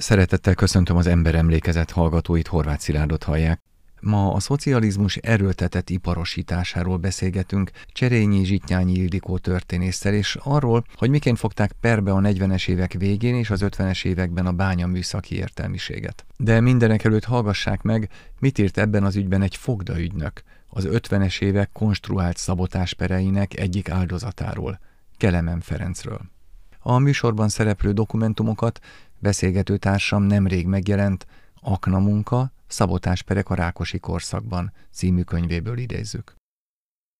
Szeretettel köszöntöm az emberemlékezet hallgatóit, Horváth Szilárdot hallják. Ma a szocializmus erőltetett iparosításáról beszélgetünk Cserényi Zsitnyányi Ildikó történésszel, és arról, hogy miként fogták perbe a 40-es évek végén és az 50-es években a bánya műszaki értelmiséget. De mindenek előtt hallgassák meg, mit írt ebben az ügyben egy fogdaügynök, az 50-es évek konstruált szabotáspereinek egyik áldozatáról, Kelemen Ferencről. A műsorban szereplő dokumentumokat beszélgető társam nemrég megjelent Akna munka, szabotásperek a Rákosi korszakban című könyvéből idézzük.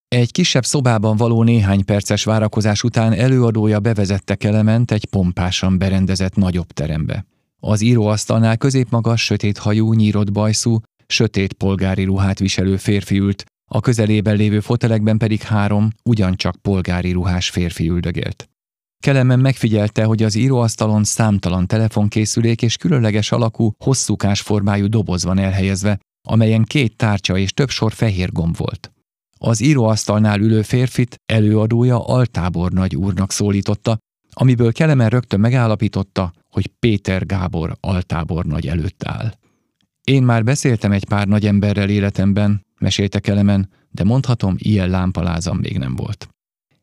Egy kisebb szobában való néhány perces várakozás után előadója bevezette Kelement egy pompásan berendezett nagyobb terembe. Az íróasztalnál középmagas, sötét hajú, nyírott bajszú, sötét polgári ruhát viselő férfi ült, a közelében lévő fotelekben pedig három, ugyancsak polgári ruhás férfi üldögélt. Kelemen megfigyelte, hogy az íróasztalon számtalan telefonkészülék és különleges alakú, hosszúkás formájú doboz van elhelyezve, amelyen két tárcsa és több sor fehér gomb volt. Az íróasztalnál ülő férfit előadója altábornagy úrnak szólította, amiből Kelemen rögtön megállapította, hogy Péter Gábor altábornagy előtt áll. Én már beszéltem egy pár nagy emberrel életemben, mesélte Kelemen, de mondhatom, ilyen lámpalázam még nem volt.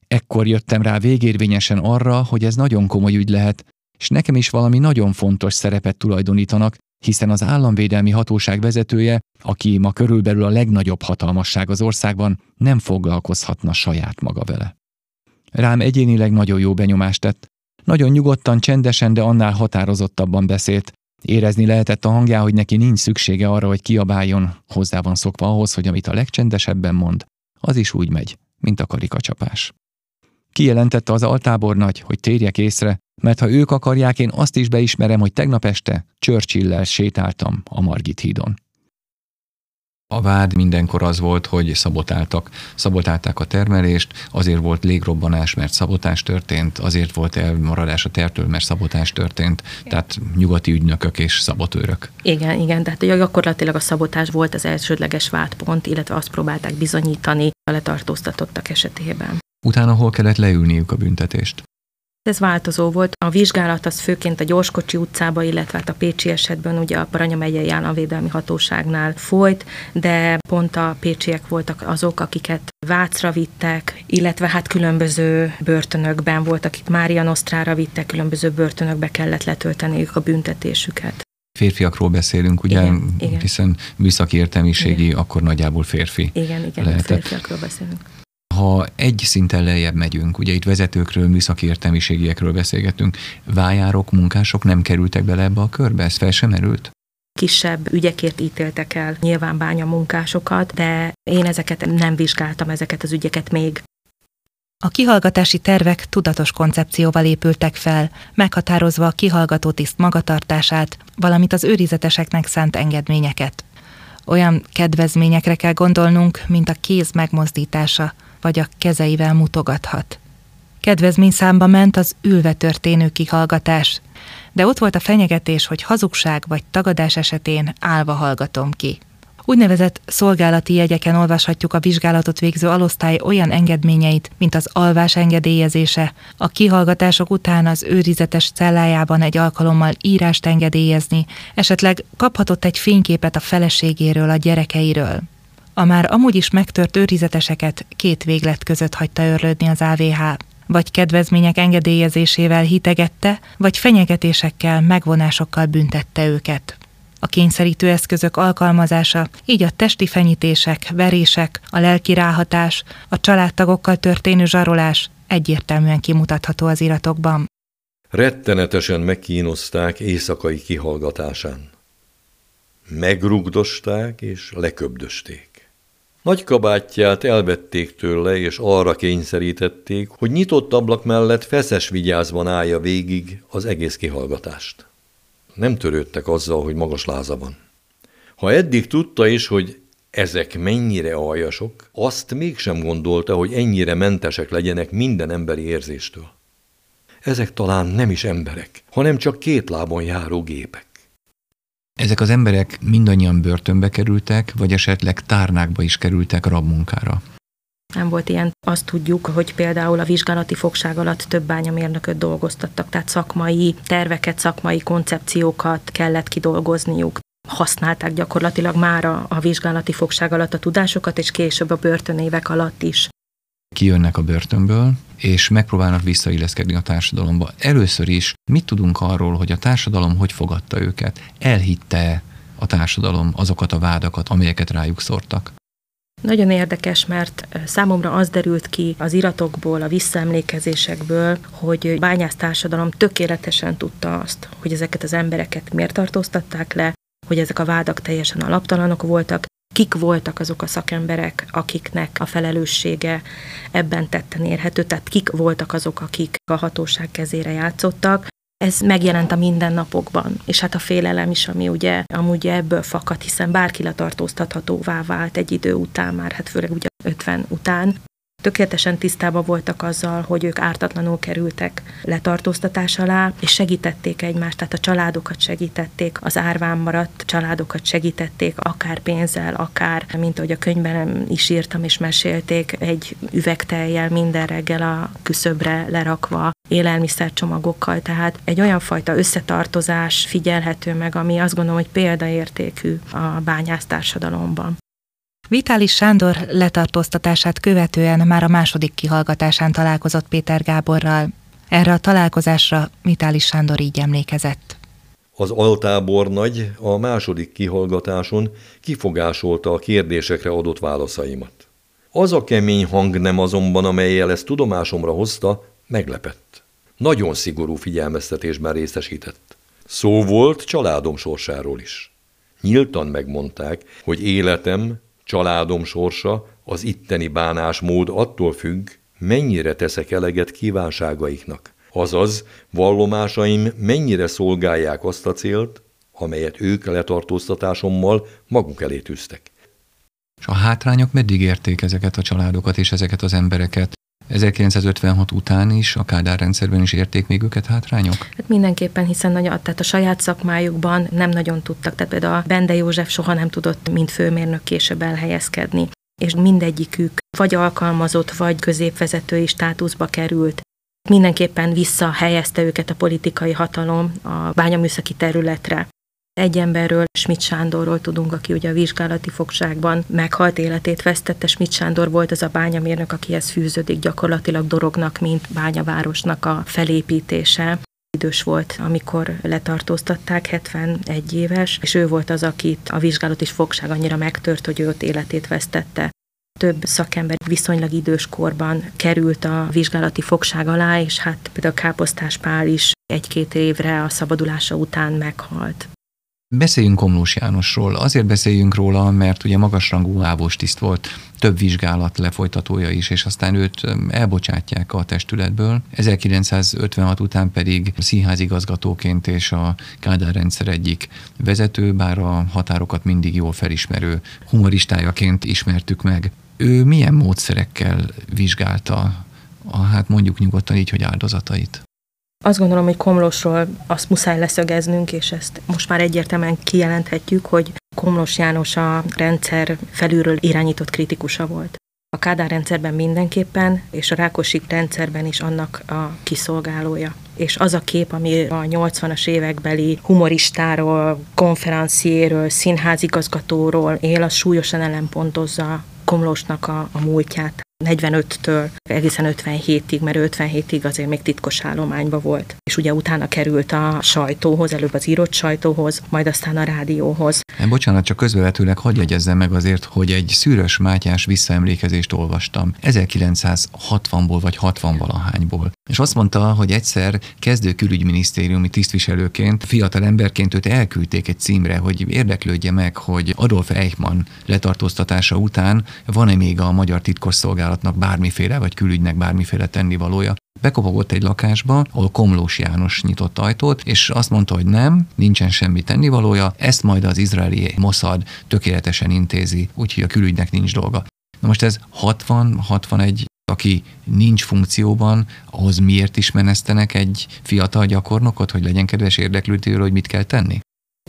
Ekkor jöttem rá végérvényesen arra, hogy ez nagyon komoly ügy lehet, és nekem is valami nagyon fontos szerepet tulajdonítanak, hiszen az államvédelmi hatóság vezetője, aki ma körülbelül a legnagyobb hatalmasság az országban, nem foglalkozhatna saját maga vele. Rám egyénileg nagyon jó benyomást tett. Nagyon nyugodtan, csendesen, de annál határozottabban beszélt. Érezni lehetett a hangjá, hogy neki nincs szüksége arra, hogy kiabáljon, hozzá van szokva ahhoz, hogy amit a legcsendesebben mond, az is úgy megy, mint a karikacsapás. Kijelentette az altábornagy, hogy térjek észre, mert ha ők akarják, én azt is beismerem, hogy tegnap este churchill sétáltam a Margit hídon. A vád mindenkor az volt, hogy szabotáltak. Szabotálták a termelést, azért volt légrobbanás, mert szabotás történt, azért volt elmaradás a tertől, mert szabotás történt, tehát nyugati ügynökök és szabotőrök. Igen, igen, tehát gyakorlatilag a szabotás volt az elsődleges vádpont, illetve azt próbálták bizonyítani a letartóztatottak esetében. Utána hol kellett leülniük a büntetést? Ez változó volt. A vizsgálat az főként a Gyorskocsi utcába, illetve hát a Pécsi esetben ugye a Paranya megyei államvédelmi hatóságnál folyt, de pont a pécsiek voltak azok, akiket Vácra vittek, illetve hát különböző börtönökben voltak, akik Mária Nosztrára vittek, különböző börtönökbe kellett letölteniük a büntetésüket férfiakról beszélünk, ugye, igen, igen. hiszen műszaki értelmiségi igen. akkor nagyjából férfi Igen, igen, lehetett. férfiakról beszélünk ha egy szinten lejjebb megyünk, ugye itt vezetőkről, műszaki értelmiségiekről beszélgetünk, vájárok, munkások nem kerültek bele ebbe a körbe? Ez fel sem merült? kisebb ügyekért ítéltek el nyilván bánya munkásokat, de én ezeket nem vizsgáltam, ezeket az ügyeket még. A kihallgatási tervek tudatos koncepcióval épültek fel, meghatározva a kihallgató tiszt magatartását, valamint az őrizeteseknek szánt engedményeket. Olyan kedvezményekre kell gondolnunk, mint a kéz megmozdítása, vagy a kezeivel mutogathat. Kedvezmény számba ment az ülve történő kihallgatás, de ott volt a fenyegetés, hogy hazugság vagy tagadás esetén állva hallgatom ki. Úgynevezett szolgálati jegyeken olvashatjuk a vizsgálatot végző alosztály olyan engedményeit, mint az alvás engedélyezése, a kihallgatások után az őrizetes cellájában egy alkalommal írást engedélyezni, esetleg kaphatott egy fényképet a feleségéről, a gyerekeiről. A már amúgy is megtört őrizeteseket két véglet között hagyta örlődni az AVH. Vagy kedvezmények engedélyezésével hitegette, vagy fenyegetésekkel, megvonásokkal büntette őket. A kényszerítő eszközök alkalmazása, így a testi fenyítések, verések, a lelki ráhatás, a családtagokkal történő zsarolás egyértelműen kimutatható az iratokban. Rettenetesen megkínozták éjszakai kihallgatásán. Megrugdosták és leköbdösték. Nagy kabátját elvették tőle, és arra kényszerítették, hogy nyitott ablak mellett feszes vigyázban állja végig az egész kihallgatást. Nem törődtek azzal, hogy magas láza van. Ha eddig tudta is, hogy ezek mennyire aljasok, azt mégsem gondolta, hogy ennyire mentesek legyenek minden emberi érzéstől. Ezek talán nem is emberek, hanem csak két lábon járó gépek. Ezek az emberek mindannyian börtönbe kerültek, vagy esetleg tárnákba is kerültek rabmunkára. Nem volt ilyen. Azt tudjuk, hogy például a vizsgálati fogság alatt több bányamérnököt dolgoztattak, tehát szakmai terveket, szakmai koncepciókat kellett kidolgozniuk használták gyakorlatilag már a, a vizsgálati fogság alatt a tudásokat, és később a börtönévek alatt is. Kijönnek a börtönből, és megpróbálnak visszailleszkedni a társadalomba. Először is mit tudunk arról, hogy a társadalom hogy fogadta őket? Elhitte a társadalom azokat a vádakat, amelyeket rájuk szórtak? Nagyon érdekes, mert számomra az derült ki az iratokból, a visszaemlékezésekből, hogy bányász társadalom tökéletesen tudta azt, hogy ezeket az embereket miért tartóztatták le, hogy ezek a vádak teljesen alaptalanok voltak, kik voltak azok a szakemberek, akiknek a felelőssége ebben tetten érhető, tehát kik voltak azok, akik a hatóság kezére játszottak. Ez megjelent a mindennapokban, és hát a félelem is, ami ugye amúgy ebből fakad, hiszen bárki letartóztathatóvá vált egy idő után már, hát főleg ugye 50 után tökéletesen tisztában voltak azzal, hogy ők ártatlanul kerültek letartóztatás alá, és segítették egymást, tehát a családokat segítették, az árván maradt családokat segítették, akár pénzzel, akár, mint ahogy a könyvben is írtam és mesélték, egy üvegteljel minden reggel a küszöbre lerakva, élelmiszercsomagokkal, tehát egy olyan fajta összetartozás figyelhető meg, ami azt gondolom, hogy példaértékű a bányásztársadalomban. Vitális Sándor letartóztatását követően már a második kihallgatásán találkozott Péter Gáborral. Erre a találkozásra Vitális Sándor így emlékezett. Az altábor nagy a második kihallgatáson kifogásolta a kérdésekre adott válaszaimat. Az a kemény hang nem azonban, amelyel ezt tudomásomra hozta, meglepett. Nagyon szigorú figyelmeztetésben részesített. Szó volt családom sorsáról is. Nyíltan megmondták, hogy életem Családom sorsa, az itteni bánásmód attól függ, mennyire teszek eleget kívánságaiknak. Azaz, vallomásaim mennyire szolgálják azt a célt, amelyet ők letartóztatásommal maguk elé tűztek. És a hátrányok meddig érték ezeket a családokat és ezeket az embereket? 1956 után is, a Kádár rendszerben is érték még őket hátrányok? Hát mindenképpen, hiszen nagyon, tehát a saját szakmájukban nem nagyon tudtak. Tehát például a Bende József soha nem tudott, mint főmérnök később elhelyezkedni. És mindegyikük vagy alkalmazott, vagy középvezetői státuszba került. Mindenképpen visszahelyezte őket a politikai hatalom a bányaműszaki területre. Egy emberről, Schmidt Sándorról tudunk, aki ugye a vizsgálati fogságban meghalt életét vesztette. Schmidt Sándor volt az a bányamérnök, akihez fűződik gyakorlatilag dorognak, mint bányavárosnak a felépítése idős volt, amikor letartóztatták, 71 éves, és ő volt az, akit a vizsgálat is fogság annyira megtört, hogy ő ott életét vesztette. Több szakember viszonylag idős korban került a vizsgálati fogság alá, és hát például Káposztás Pál is egy-két évre a szabadulása után meghalt. Beszéljünk Komlós Jánosról. Azért beszéljünk róla, mert ugye magasrangú ávós tiszt volt, több vizsgálat lefolytatója is, és aztán őt elbocsátják a testületből. 1956 után pedig színházigazgatóként és a Kádár rendszer egyik vezető, bár a határokat mindig jól felismerő humoristájaként ismertük meg. Ő milyen módszerekkel vizsgálta a, hát mondjuk nyugodtan így, hogy áldozatait? Azt gondolom, hogy Komlósról azt muszáj leszögeznünk, és ezt most már egyértelműen kijelenthetjük, hogy Komlós János a rendszer felülről irányított kritikusa volt. A Kádár rendszerben mindenképpen, és a Rákosi rendszerben is annak a kiszolgálója. És az a kép, ami a 80-as évekbeli humoristáról, konferenciéről, színházigazgatóról él, az súlyosan ellenpontozza Komlósnak a, a múltját. 45-től egészen 57-ig, mert 57-ig azért még titkos állományba volt. És ugye utána került a sajtóhoz, előbb az írott sajtóhoz, majd aztán a rádióhoz. Nem, bocsánat, csak közvetőleg hagyj jegyezzem meg azért, hogy egy szűrös Mátyás visszaemlékezést olvastam 1960-ból vagy 60-valahányból. És azt mondta, hogy egyszer kezdő külügyminisztériumi tisztviselőként, fiatal emberként őt elküldték egy címre, hogy érdeklődje meg, hogy Adolf Eichmann letartóztatása után van-e még a magyar titkosszolgálatnak bármiféle, vagy külügynek bármiféle tennivalója. Bekopogott egy lakásba, ahol Komlós János nyitott ajtót, és azt mondta, hogy nem, nincsen semmi tennivalója, ezt majd az izraeli Mossad tökéletesen intézi, úgyhogy a külügynek nincs dolga. Na most ez 60-61 aki nincs funkcióban, ahhoz miért is menesztenek egy fiatal gyakornokot, hogy legyen kedves érdeklődőről, hogy mit kell tenni?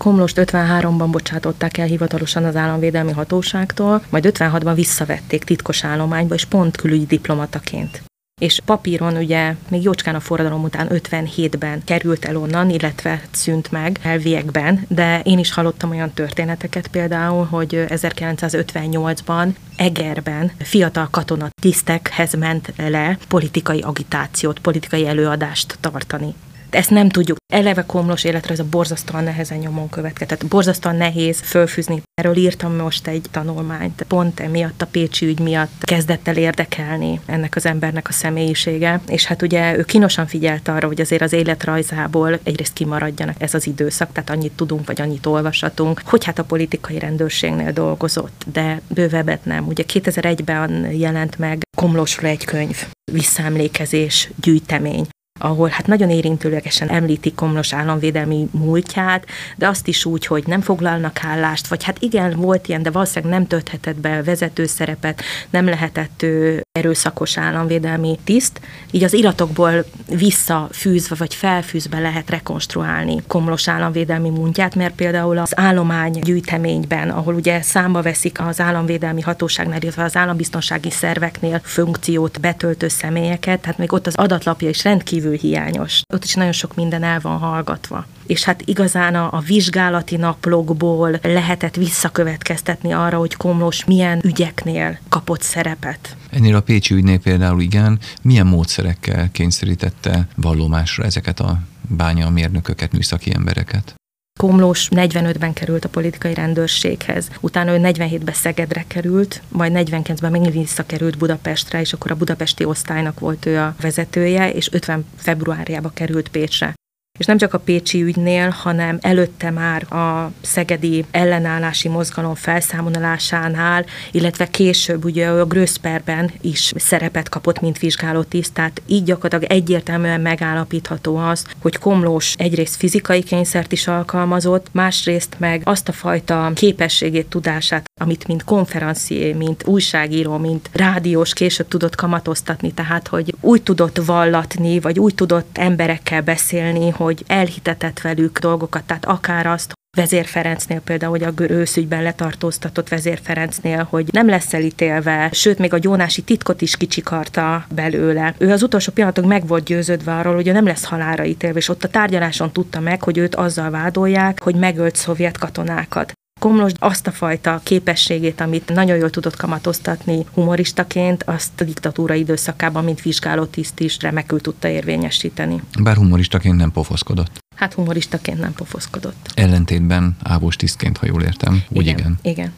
Komlost 53-ban bocsátották el hivatalosan az államvédelmi hatóságtól, majd 56-ban visszavették titkos állományba, és pont külügyi diplomataként és papíron ugye még jócskán a forradalom után 57-ben került el onnan, illetve szűnt meg elviekben, de én is hallottam olyan történeteket például, hogy 1958-ban Egerben fiatal katona tisztekhez ment le politikai agitációt, politikai előadást tartani. Ezt nem tudjuk. Eleve komlos életre ez a borzasztóan nehezen nyomon következett. Tehát borzasztóan nehéz fölfűzni. Erről írtam most egy tanulmányt. Pont emiatt a Pécsi ügy miatt kezdett el érdekelni ennek az embernek a személyisége. És hát ugye ő kínosan figyelt arra, hogy azért az életrajzából egyrészt kimaradjanak ez az időszak, tehát annyit tudunk, vagy annyit olvashatunk, hogy hát a politikai rendőrségnél dolgozott, de bővebbet nem. Ugye 2001-ben jelent meg Komlósról egy könyv, visszaemlékezés, gyűjtemény, ahol hát nagyon érintőlegesen említik Komlos államvédelmi múltját, de azt is úgy, hogy nem foglalnak állást, vagy hát igen, volt ilyen, de valószínűleg nem tölthetett be vezető szerepet, nem lehetett ő erőszakos államvédelmi tiszt, így az iratokból visszafűzve vagy felfűzve lehet rekonstruálni Komlos államvédelmi múltját, mert például az állomány gyűjteményben, ahol ugye számba veszik az államvédelmi hatóságnál, illetve az állambiztonsági szerveknél funkciót betöltő személyeket, tehát még ott az adatlapja is rendkívül hiányos. Ott is nagyon sok minden el van hallgatva. És hát igazán a, a vizsgálati naplogból lehetett visszakövetkeztetni arra, hogy Komlós milyen ügyeknél kapott szerepet. Ennél a Pécsi ügynél például igen, milyen módszerekkel kényszerítette vallomásra ezeket a bányamérnököket, műszaki embereket? Komlós 45-ben került a politikai rendőrséghez, utána ő 47-ben Szegedre került, majd 49-ben megint visszakerült Budapestre, és akkor a budapesti osztálynak volt ő a vezetője, és 50 februárjába került Pécsre és nem csak a Pécsi ügynél, hanem előtte már a szegedi ellenállási mozgalom felszámolásánál, illetve később ugye a Gröszperben is szerepet kapott, mint vizsgálótiszt, tehát így gyakorlatilag egyértelműen megállapítható az, hogy Komlós egyrészt fizikai kényszert is alkalmazott, másrészt meg azt a fajta képességét, tudását, amit mint konferencié, mint újságíró, mint rádiós később tudott kamatoztatni, tehát hogy úgy tudott vallatni, vagy úgy tudott emberekkel beszélni, hogy elhitetett velük dolgokat, tehát akár azt, Vezér Ferencnél például, hogy a őszügyben letartóztatott Vezér Ferencnél, hogy nem lesz elítélve, sőt, még a gyónási titkot is kicsikarta belőle. Ő az utolsó pillanatok meg volt győződve arról, hogy nem lesz halára ítélve, és ott a tárgyaláson tudta meg, hogy őt azzal vádolják, hogy megölt szovjet katonákat. Komlos azt a fajta képességét, amit nagyon jól tudott kamatoztatni humoristaként, azt a diktatúra időszakában, mint vizsgálótiszt is remekül tudta érvényesíteni. Bár humoristaként nem pofoszkodott. Hát humoristaként nem pofoszkodott. Ellentétben ávós tisztként, ha jól értem. Úgy igen. Igen. igen.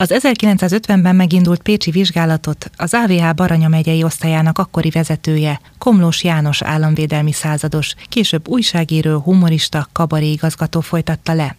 Az 1950-ben megindult pécsi vizsgálatot az AVH Baranya megyei osztályának akkori vezetője, Komlós János államvédelmi százados, később újságíró, humorista, kabaré igazgató folytatta le.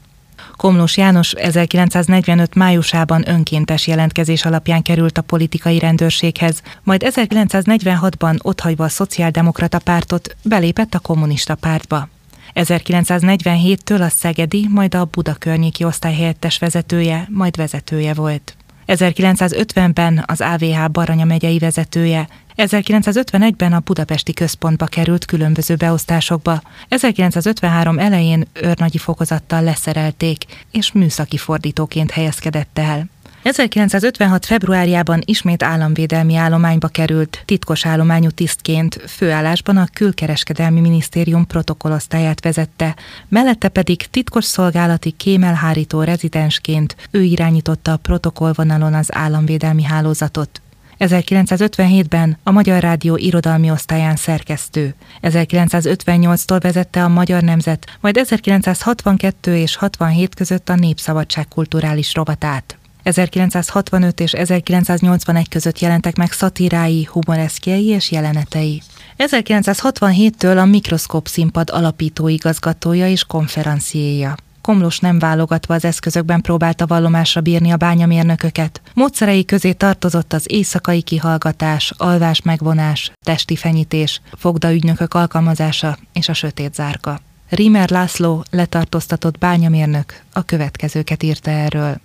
Komlós János 1945 májusában önkéntes jelentkezés alapján került a politikai rendőrséghez, majd 1946-ban otthagyva a szociáldemokrata pártot belépett a kommunista pártba. 1947-től a Szegedi, majd a Buda környéki osztályhelyettes vezetője, majd vezetője volt. 1950-ben az AVH Baranya megyei vezetője, 1951-ben a budapesti központba került különböző beosztásokba. 1953 elején őrnagyi fokozattal leszerelték, és műszaki fordítóként helyezkedett el. 1956. februárjában ismét államvédelmi állományba került, titkos állományú tisztként, főállásban a külkereskedelmi minisztérium protokollosztályát vezette, mellette pedig titkos szolgálati kémelhárító rezidensként ő irányította a protokollvonalon az államvédelmi hálózatot. 1957-ben a Magyar Rádió irodalmi osztályán szerkesztő. 1958-tól vezette a Magyar Nemzet, majd 1962 és 67 között a Népszabadság kulturális rovatát. 1965 és 1981 között jelentek meg szatírái, humoreszkjei és jelenetei. 1967-től a Mikroszkóp színpad alapító igazgatója és konferenciéja. Komlós nem válogatva az eszközökben próbálta vallomásra bírni a bányamérnököket. Módszerei közé tartozott az éjszakai kihallgatás, alvás megvonás, testi fenyítés, fogdaügynökök alkalmazása és a sötét zárka. Rimer László, letartóztatott bányamérnök, a következőket írta erről.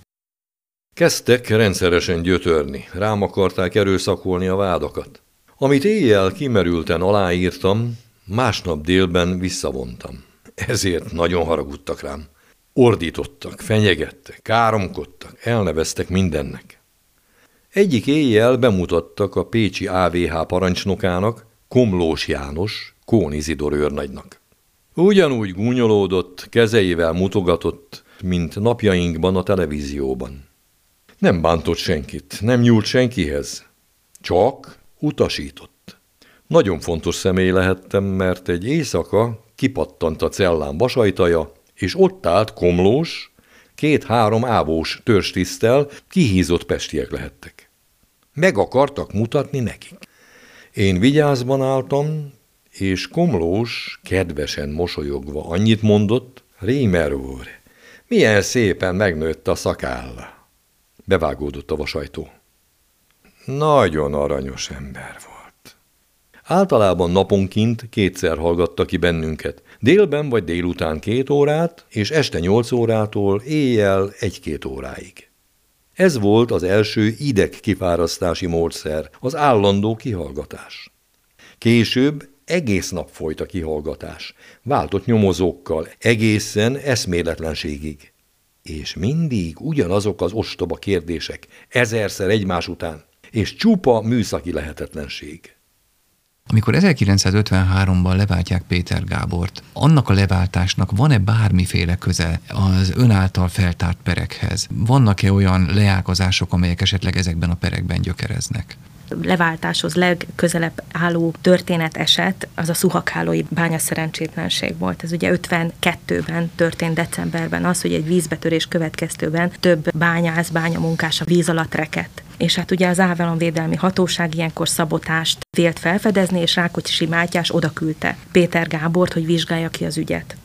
Kezdtek rendszeresen gyötörni, rám akarták erőszakolni a vádakat. Amit éjjel kimerülten aláírtam, másnap délben visszavontam. Ezért nagyon haragudtak rám. Ordítottak, fenyegettek, káromkodtak, elneveztek mindennek. Egyik éjjel bemutattak a Pécsi AVH parancsnokának, Komlós János, Kón Izidor őrnagynak. Ugyanúgy gúnyolódott, kezeivel mutogatott, mint napjainkban a televízióban. Nem bántott senkit, nem nyúlt senkihez, csak utasított. Nagyon fontos személy lehettem, mert egy éjszaka kipattant a cellám vasajtaja, és ott állt komlós, két-három ávós törstisztel, kihízott pestiek lehettek. Meg akartak mutatni nekik. Én vigyázban álltam, és Komlós kedvesen mosolyogva annyit mondott, Rémer úr, milyen szépen megnőtt a szakálla. Bevágódott a vasajtó. Nagyon aranyos ember volt. Általában naponként kétszer hallgatta ki bennünket. Délben vagy délután két órát, és este nyolc órától éjjel egy-két óráig. Ez volt az első ideg kifárasztási módszer, az állandó kihallgatás. Később egész nap folyt a kihallgatás, váltott nyomozókkal, egészen eszméletlenségig. És mindig ugyanazok az ostoba kérdések, ezerszer egymás után, és csupa műszaki lehetetlenség. Amikor 1953-ban leváltják Péter Gábort, annak a leváltásnak van-e bármiféle köze az ön által feltárt perekhez? Vannak-e olyan leálkozások, amelyek esetleg ezekben a perekben gyökereznek? leváltáshoz legközelebb álló történet eset az a szuhakálói bánya szerencsétlenség volt. Ez ugye 52-ben történt decemberben az, hogy egy vízbetörés következtőben több bányász, bányamunkás a víz alatt rekedt. És hát ugye az Védelmi Hatóság ilyenkor szabotást vélt felfedezni, és Rákocsi Mátyás oda küldte Péter Gábort, hogy vizsgálja ki az ügyet.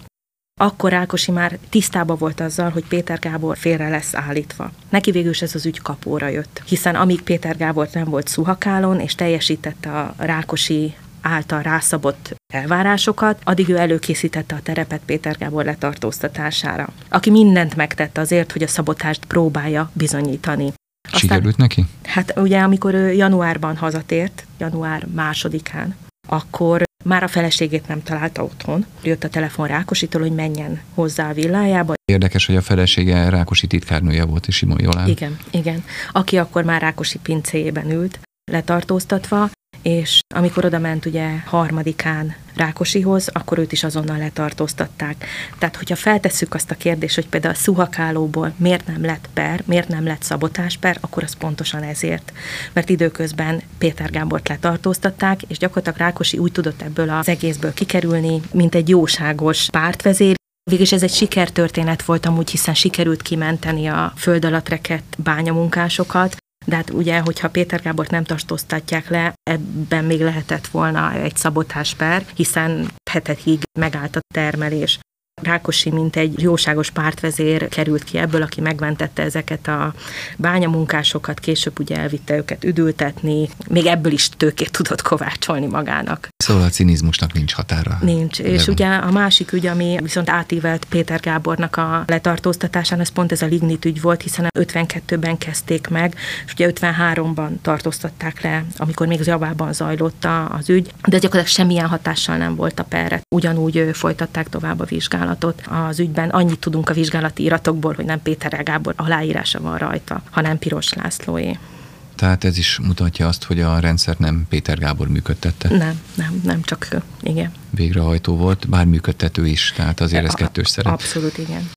Akkor Rákosi már tisztában volt azzal, hogy Péter Gábor félre lesz állítva. Neki végül is ez az ügy kapóra jött, hiszen amíg Péter Gábor nem volt szuhakálon, és teljesítette a Rákosi által rászabott elvárásokat, addig ő előkészítette a terepet Péter Gábor letartóztatására, aki mindent megtette azért, hogy a szabotást próbálja bizonyítani. Sikerült neki? Hát ugye, amikor ő januárban hazatért, január másodikán, akkor már a feleségét nem találta otthon. Jött a telefon Rákositól, hogy menjen hozzá a villájába. Érdekes, hogy a felesége Rákosi titkárnője volt, és Simon Jolán. Igen, igen. Aki akkor már Rákosi pincéjében ült, letartóztatva, és amikor oda ment ugye harmadikán Rákosihoz, akkor őt is azonnal letartóztatták. Tehát, hogyha feltesszük azt a kérdést, hogy például a szuhakálóból miért nem lett per, miért nem lett szabotásper, akkor az pontosan ezért. Mert időközben Péter Gábort letartóztatták, és gyakorlatilag Rákosi úgy tudott ebből az egészből kikerülni, mint egy jóságos pártvezér, Végülis ez egy sikertörténet volt amúgy, hiszen sikerült kimenteni a föld alatt rekett bányamunkásokat, de hát ugye, hogyha Péter Gábort nem tartóztatják le, ebben még lehetett volna egy szabotásper, hiszen hetekig megállt a termelés. Rákosi, mint egy jóságos pártvezér került ki ebből, aki megmentette ezeket a bányamunkásokat, később ugye elvitte őket üdültetni, még ebből is tőkét tudott kovácsolni magának. Szóval a cinizmusnak nincs határa. Nincs. És ugye a másik ügy, ami viszont átívelt Péter Gábornak a letartóztatásán, ez pont ez a lignit ügy volt, hiszen 52-ben kezdték meg, és ugye 53-ban tartóztatták le, amikor még javában zajlott az ügy, de gyakorlatilag semmilyen hatással nem volt a perre. Ugyanúgy folytatták tovább a vizsgálatot az ügyben. Annyit tudunk a vizsgálati iratokból, hogy nem Péter Gábor aláírása van rajta, hanem Piros Lászlóé. Tehát ez is mutatja azt, hogy a rendszer nem Péter Gábor működtette. Nem, nem, nem csak ő, igen. Végrehajtó volt, bár működtető is, tehát azért ez kettős szerep. Abszolút, igen.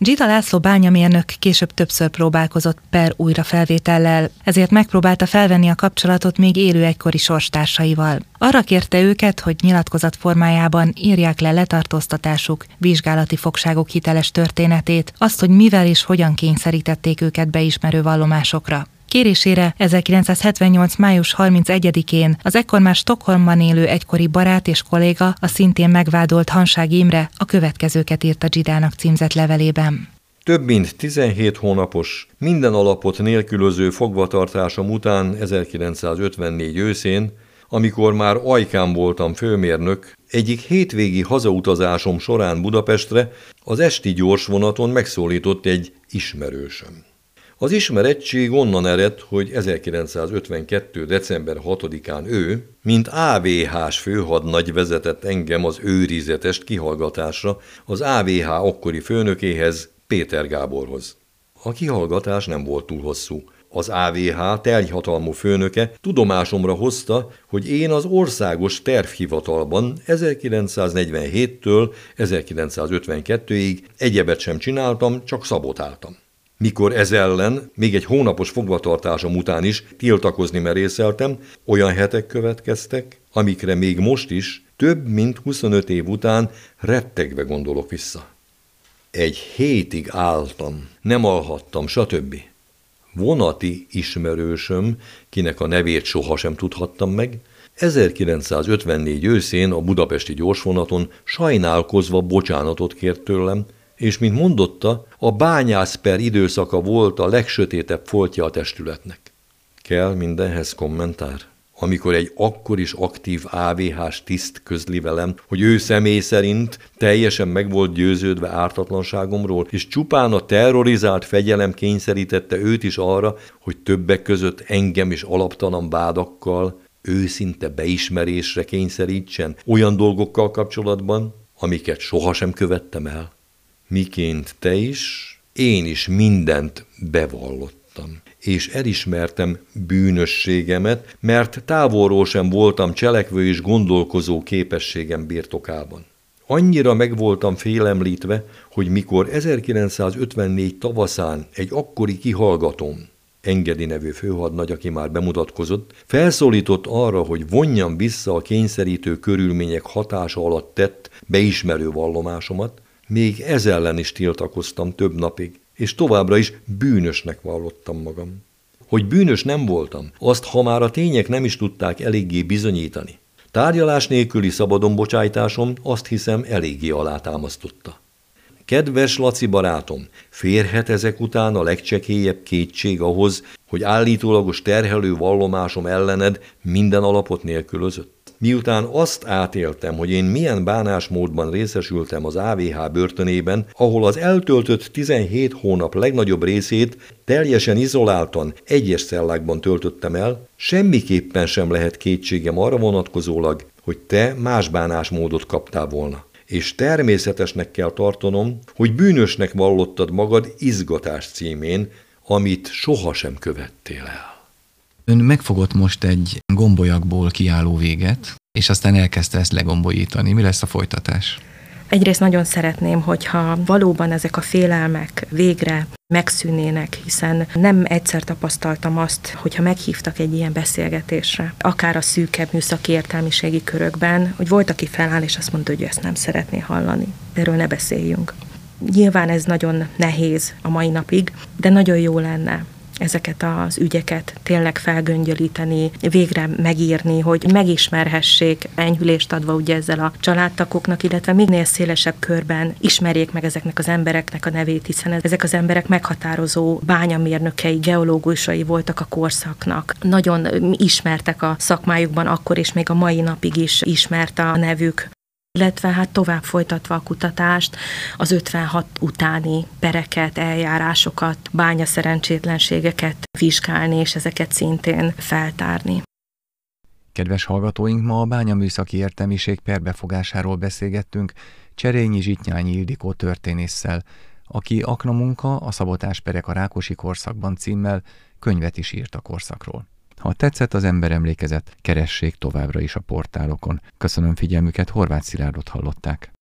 Gita László bányamérnök később többször próbálkozott per újrafelvétellel, ezért megpróbálta felvenni a kapcsolatot még élő egykori sorstársaival. Arra kérte őket, hogy nyilatkozat formájában írják le letartóztatásuk, vizsgálati fogságok hiteles történetét, azt, hogy mivel és hogyan kényszerítették őket beismerő vallomásokra. Kérésére 1978. május 31-én az ekkor már Stockholmban élő egykori barát és kolléga, a szintén megvádolt Hanság Imre a következőket írt a Zsidának címzett levelében. Több mint 17 hónapos, minden alapot nélkülöző fogvatartásom után 1954 őszén, amikor már ajkán voltam főmérnök, egyik hétvégi hazautazásom során Budapestre az esti gyorsvonaton megszólított egy ismerősöm. Az ismerettség onnan ered, hogy 1952. december 6-án ő, mint AVH-s főhadnagy vezetett engem az őrizetest kihallgatásra az AVH akkori főnökéhez, Péter Gáborhoz. A kihallgatás nem volt túl hosszú. Az AVH terjhatalmú főnöke tudomásomra hozta, hogy én az országos tervhivatalban 1947-től 1952-ig egyebet sem csináltam, csak szabotáltam. Mikor ez ellen, még egy hónapos fogvatartásom után is tiltakozni merészeltem, olyan hetek következtek, amikre még most is, több mint 25 év után rettegve gondolok vissza. Egy hétig álltam, nem alhattam, stb. Vonati ismerősöm, kinek a nevét sohasem tudhattam meg, 1954 őszén a budapesti gyorsvonaton sajnálkozva bocsánatot kért tőlem, és mint mondotta, a bányászper időszaka volt a legsötétebb foltja a testületnek. Kell mindenhez kommentár? Amikor egy akkor is aktív AVH-s tiszt közli velem, hogy ő személy szerint teljesen meg volt győződve ártatlanságomról, és csupán a terrorizált fegyelem kényszerítette őt is arra, hogy többek között engem is alaptalan vádakkal, őszinte beismerésre kényszerítsen olyan dolgokkal kapcsolatban, amiket sohasem követtem el miként te is, én is mindent bevallottam és elismertem bűnösségemet, mert távolról sem voltam cselekvő és gondolkozó képességem birtokában. Annyira meg voltam félemlítve, hogy mikor 1954 tavaszán egy akkori kihallgatóm, Engedi nevű főhadnagy, aki már bemutatkozott, felszólított arra, hogy vonjam vissza a kényszerítő körülmények hatása alatt tett beismerő vallomásomat, még ez ellen is tiltakoztam több napig, és továbbra is bűnösnek vallottam magam. Hogy bűnös nem voltam, azt, ha már a tények nem is tudták eléggé bizonyítani. Tárgyalás nélküli szabadon bocsájtásom azt hiszem eléggé alátámasztotta. Kedves Laci barátom, férhet ezek után a legcsekélyebb kétség ahhoz, hogy állítólagos terhelő vallomásom ellened minden alapot nélkülözött? Miután azt átéltem, hogy én milyen bánásmódban részesültem az AVH börtönében, ahol az eltöltött 17 hónap legnagyobb részét teljesen izoláltan, egyes cellákban töltöttem el, semmiképpen sem lehet kétségem arra vonatkozólag, hogy te más bánásmódot kaptál volna. És természetesnek kell tartanom, hogy bűnösnek vallottad magad izgatás címén, amit sohasem követtél el. Ön megfogott most egy gombolyakból kiálló véget, és aztán elkezdte ezt legombolyítani. Mi lesz a folytatás? Egyrészt nagyon szeretném, hogyha valóban ezek a félelmek végre megszűnének, hiszen nem egyszer tapasztaltam azt, hogyha meghívtak egy ilyen beszélgetésre, akár a szűkebb műszaki értelmiségi körökben, hogy volt, aki feláll, és azt mondta, hogy ezt nem szeretné hallani. Erről ne beszéljünk. Nyilván ez nagyon nehéz a mai napig, de nagyon jó lenne, ezeket az ügyeket tényleg felgöngyölíteni, végre megírni, hogy megismerhessék, enyhülést adva ugye ezzel a családtakoknak, illetve minél szélesebb körben ismerjék meg ezeknek az embereknek a nevét, hiszen ezek az emberek meghatározó bányamérnökei, geológusai voltak a korszaknak. Nagyon ismertek a szakmájukban akkor, és még a mai napig is ismert a nevük illetve hát tovább folytatva a kutatást, az 56 utáni pereket, eljárásokat, bánya szerencsétlenségeket vizsgálni, és ezeket szintén feltárni. Kedves hallgatóink, ma a bányaműszaki értelmiség perbefogásáról beszélgettünk Cserényi Zsitnyányi Ildikó történésszel, aki Aknamunka, a szabotás perek a Rákosi korszakban címmel könyvet is írt a korszakról. Ha tetszett az ember emlékezet, keressék továbbra is a portálokon. Köszönöm figyelmüket, Horváth Szilárdot hallották.